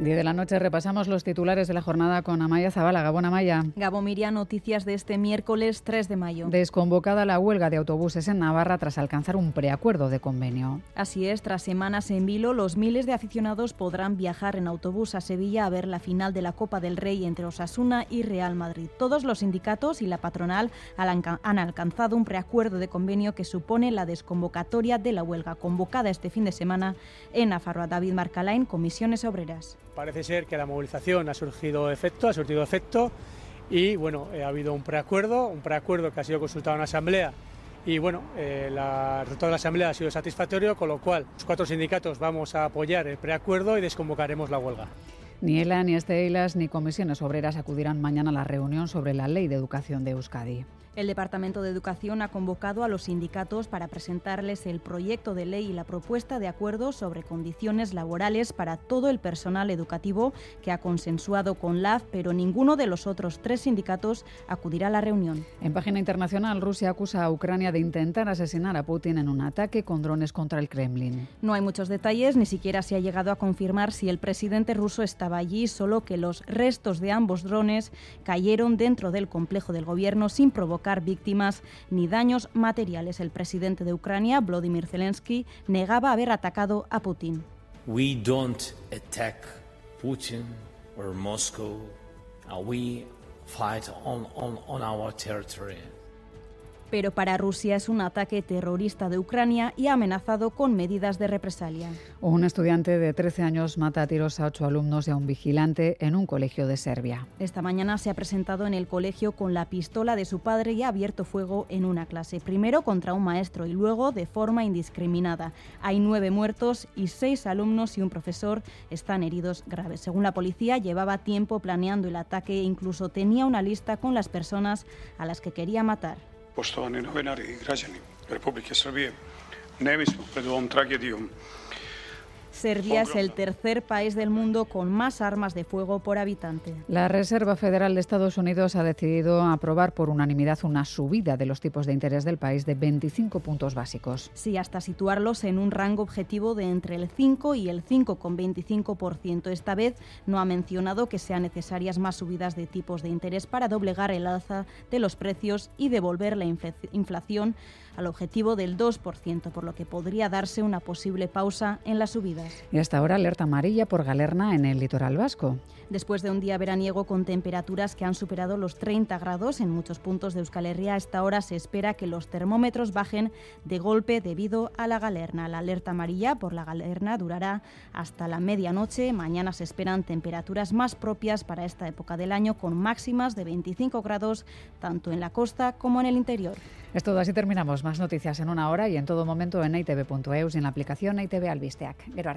10 de la noche repasamos los titulares de la jornada con Amaya Zabala. Gabón Amaya. Gabo Miria, noticias de este miércoles 3 de mayo. Desconvocada la huelga de autobuses en Navarra tras alcanzar un preacuerdo de convenio. Así es, tras semanas en vilo, los miles de aficionados podrán viajar en autobús a Sevilla a ver la final de la Copa del Rey entre Osasuna y Real Madrid. Todos los sindicatos y la patronal han alcanzado un preacuerdo de convenio que supone la desconvocatoria de la huelga convocada este fin de semana en Nafarroa. David Marcalain, Comisiones Obreras. Parece ser que la movilización ha surgido efecto, ha surtido efecto y bueno, eh, ha habido un preacuerdo, un preacuerdo que ha sido consultado en la Asamblea y bueno, eh, el resultado de la Asamblea ha sido satisfactorio, con lo cual los cuatro sindicatos vamos a apoyar el preacuerdo y desconvocaremos la huelga. Ni ELA, ni Estelas, ni comisiones obreras acudirán mañana a la reunión sobre la Ley de Educación de Euskadi. El Departamento de Educación ha convocado a los sindicatos para presentarles el proyecto de ley y la propuesta de acuerdo sobre condiciones laborales para todo el personal educativo que ha consensuado con LAF, pero ninguno de los otros tres sindicatos acudirá a la reunión. En página internacional, Rusia acusa a Ucrania de intentar asesinar a Putin en un ataque con drones contra el Kremlin. No hay muchos detalles, ni siquiera se ha llegado a confirmar si el presidente ruso estaba allí, solo que los restos de ambos drones cayeron dentro del complejo del gobierno sin provocar víctimas ni daños materiales. El presidente de Ucrania, Vladimir Zelensky, negaba haber atacado a Putin. We don't attack Putin or Moscow. We fight on, on, on our territory pero para Rusia es un ataque terrorista de Ucrania y ha amenazado con medidas de represalia. Un estudiante de 13 años mata a tiros a ocho alumnos y a un vigilante en un colegio de Serbia. Esta mañana se ha presentado en el colegio con la pistola de su padre y ha abierto fuego en una clase, primero contra un maestro y luego de forma indiscriminada. Hay nueve muertos y seis alumnos y un profesor están heridos graves. Según la policía, llevaba tiempo planeando el ataque e incluso tenía una lista con las personas a las que quería matar. Poštovani novinari i građani Republike Srbije, ne mi smo pred ovom tragedijom Serbia es el tercer país del mundo con más armas de fuego por habitante. La Reserva Federal de Estados Unidos ha decidido aprobar por unanimidad una subida de los tipos de interés del país de 25 puntos básicos. Sí, hasta situarlos en un rango objetivo de entre el 5 y el 5,25%. Esta vez no ha mencionado que sean necesarias más subidas de tipos de interés para doblegar el alza de los precios y devolver la inflación al objetivo del 2%, por lo que podría darse una posible pausa en las subidas. Y hasta ahora alerta amarilla por galerna en el litoral vasco. Después de un día veraniego con temperaturas que han superado los 30 grados en muchos puntos de Euskal Herria, a esta hora se espera que los termómetros bajen de golpe debido a la galerna. La alerta amarilla por la galerna durará hasta la medianoche. Mañana se esperan temperaturas más propias para esta época del año, con máximas de 25 grados tanto en la costa como en el interior. Es todo, así terminamos. Más noticias en una hora y en todo momento en itv.eus y en la aplicación ITV Albisteac. Gero.